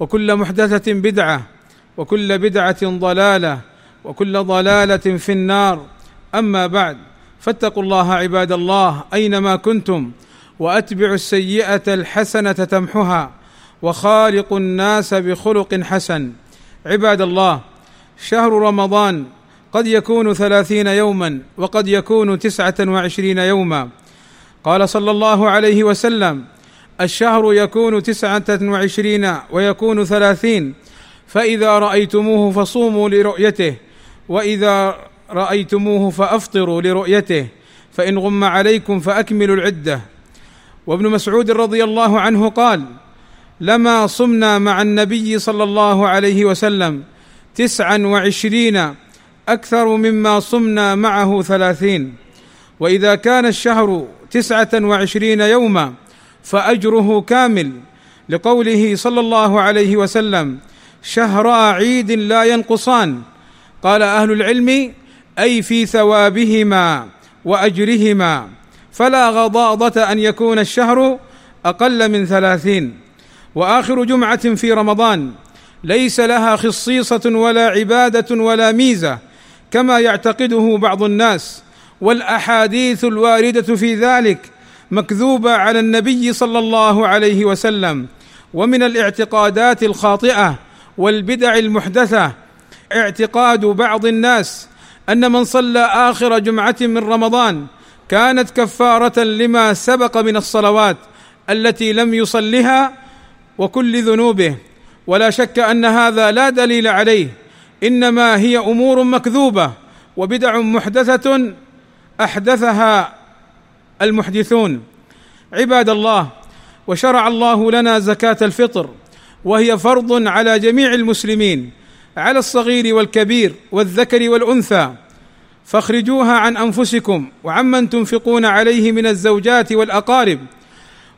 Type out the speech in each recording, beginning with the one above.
وكل محدثة بدعة وكل بدعة ضلالة وكل ضلالة في النار. أما بعد فاتقوا الله عباد الله أينما كنتم وأتبعوا السيئة الحسنة تمحها وخالقوا الناس بخلق حسن. عباد الله شهر رمضان قد يكون ثلاثين يوما وقد يكون تسعة وعشرين يوما. قال صلى الله عليه وسلم الشهر يكون تسعة وعشرين ويكون ثلاثين فإذا رأيتموه فصوموا لرؤيته وإذا رأيتموه فأفطروا لرؤيته فإن غم عليكم فأكملوا العدة. وابن مسعود رضي الله عنه قال لما صمنا مع النبي صلى الله عليه وسلم تسعا وعشرين أكثر مما صمنا معه ثلاثين. وإذا كان الشهر تسعة وعشرين يوما فأجره كامل لقوله صلى الله عليه وسلم شهرا عيد لا ينقصان. قال أهل العلم أي في ثوابهما وأجرهما فلا غضاضة أن يكون الشهر أقل من ثلاثين. وآخر جمعة في رمضان ليس لها خصيصة ولا عبادة ولا ميزة كما يعتقده بعض الناس والأحاديث الواردة في ذلك مكذوبة على النبي صلى الله عليه وسلم ومن الاعتقادات الخاطئة والبدع المحدثة اعتقاد بعض الناس أن من صلى آخر جمعة من رمضان كانت كفارة لما سبق من الصلوات التي لم يصلها وكل ذنوبه. ولا شك أن هذا لا دليل عليه إنما هي أمور مكذوبة وبدع محدثة أحدثها المحدثون عباد الله وشرع الله لنا زكاة الفطر وهي فرض على جميع المسلمين على الصغير والكبير والذكر والأنثى. فاخرجوها عن أنفسكم وعمن تنفقون عليه من الزوجات والأقارب.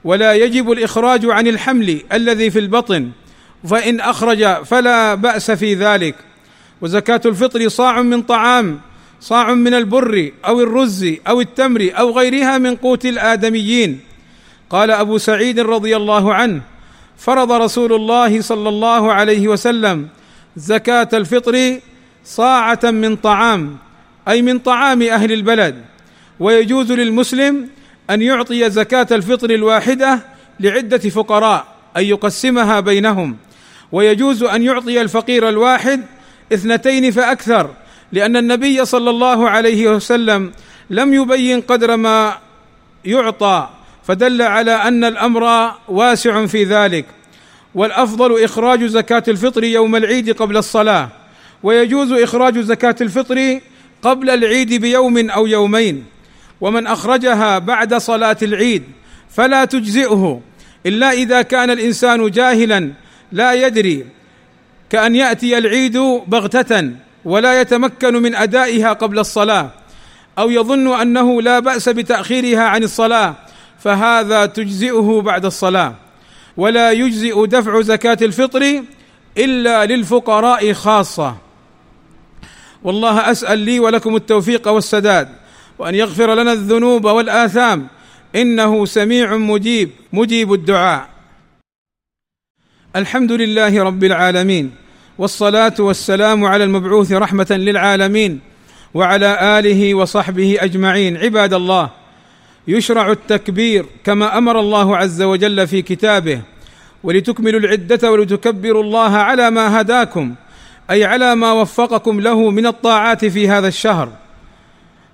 ولا يجب الإخراج عن الحمل الذي في البطن فإن أخرج فلا بأس في ذلك. وزكاة الفطر صاع من طعام صاع من البر أو الرز أو التمر أو غيرها من قوت الآدميين. قال أبو سعيد رضي الله عنه فرض رسول الله صلى الله عليه وسلم زكاة الفطر صاعة من طعام أي من طعام أهل البلد. ويجوز للمسلم أن يعطي زكاة الفطر الواحدة لعدة فقراء أن يقسمها بينهم. ويجوز أن يعطي الفقير الواحد اثنتين فأكثر لأن النبي صلى الله عليه وسلم لم يبين قدر ما يعطى فدل على أن الأمر واسع في ذلك. والأفضل إخراج زكاة الفطر يوم العيد قبل الصلاة ويجوز إخراج زكاة الفطر قبل العيد بيوم أو يومين. ومن أخرجها بعد صلاة العيد فلا تجزئه إلا إذا كان الإنسان جاهلا لا يدري كأن يأتي العيد بغتة. ولا يتمكن من أدائها قبل الصلاة أو يظن أنه لا بأس بتأخيرها عن الصلاة فهذا تجزئه بعد الصلاة. ولا يجزئ دفع زكاة الفطر إلا للفقراء خاصة. والله أسأل لي ولكم التوفيق والسداد وأن يغفر لنا الذنوب والآثام إنه سميع مجيب مجيب الدعاء. الحمد لله رب العالمين. والصلاة والسلام على المبعوث رحمة للعالمين وعلى آله وصحبه أجمعين. عباد الله يشرع التكبير كما أمر الله عز وجل في كتابه ولتكملوا العدة ولتكبروا الله على ما هداكم أي على ما وفقكم له من الطاعات في هذا الشهر.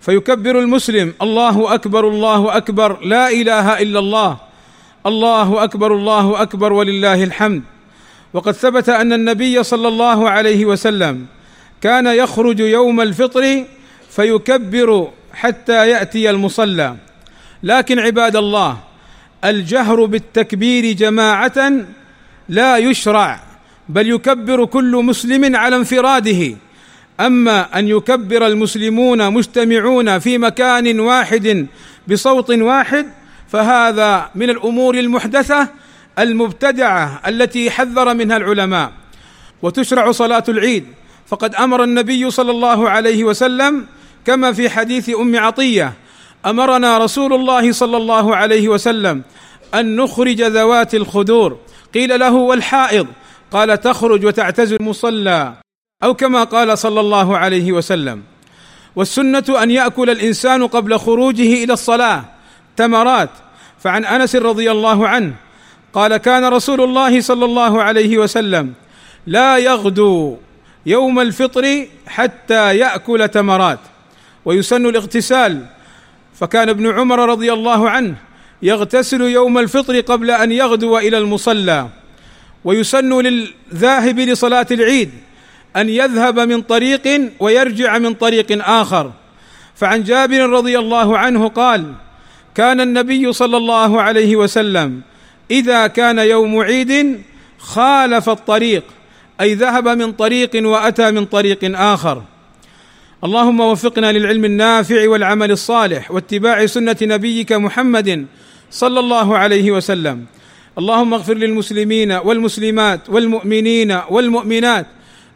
فيكبر المسلم الله أكبر الله أكبر لا إله إلا الله الله أكبر الله أكبر ولله الحمد. وقد ثبت أن النبي صلى الله عليه وسلم كان يخرج يوم الفطر فيكبر حتى يأتي المصلى. لكن عباد الله الجهر بالتكبير جماعة لا يشرع بل يكبر كل مسلم على انفراده. أما أن يكبر المسلمون مجتمعون في مكان واحد بصوت واحد فهذا من الأمور المحدثة المبتدعة التي حذر منها العلماء وتشرع صلاة العيد. فقد أمر النبي صلى الله عليه وسلم كما في حديث أم عطية أمرنا رسول الله صلى الله عليه وسلم أن نخرج ذوات الخدور. قيل له والحائض؟ قال تخرج وتعتزل المصلى أو كما قال صلى الله عليه وسلم. والسنة أن يأكل الإنسان قبل خروجه إلى الصلاة. تمرات. فعن أنس رضي الله عنه قال كان رسول الله صلى الله عليه وسلم لا يغدو يوم الفطر حتى يأكل تمرات. ويسن الاغتسال. فكان ابن عمر رضي الله عنه يغتسل يوم الفطر قبل أن يغدو إلى المصلى. ويسن للذاهب لصلاة العيد أن يذهب من طريق ويرجع من طريق آخر. فعن جابر رضي الله عنه قال كان النبي صلى الله عليه وسلم إذا كان يوم عيد خالف الطريق أي ذهب من طريق وأتى من طريق آخر. اللهم وفقنا للعلم النافع والعمل الصالح واتباع سنة نبيك محمد صلى الله عليه وسلم. اللهم اغفر للمسلمين والمسلمات والمؤمنين والمؤمنات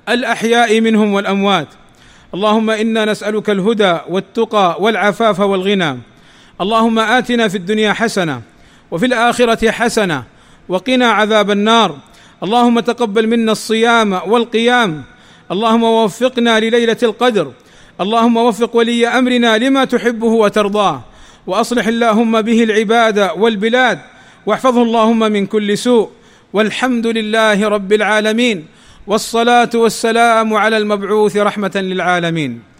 الأحياء منهم والأموات. اللهم إنا نسألك الهدى والتقى والعفاف والغنى. اللهم آتنا في الدنيا حسنة وفي الآخرة حسنة. وقنا عذاب النار. اللهم تقبل منا الصيام والقيام. اللهم وفقنا لليلة القدر. اللهم وفق ولي أمرنا لما تحبه وترضاه. وأصلح اللهم به العباد والبلاد. واحفظه اللهم من كل سوء. والحمد لله رب العالمين. والصلاة والسلام على المبعوث رحمة للعالمين.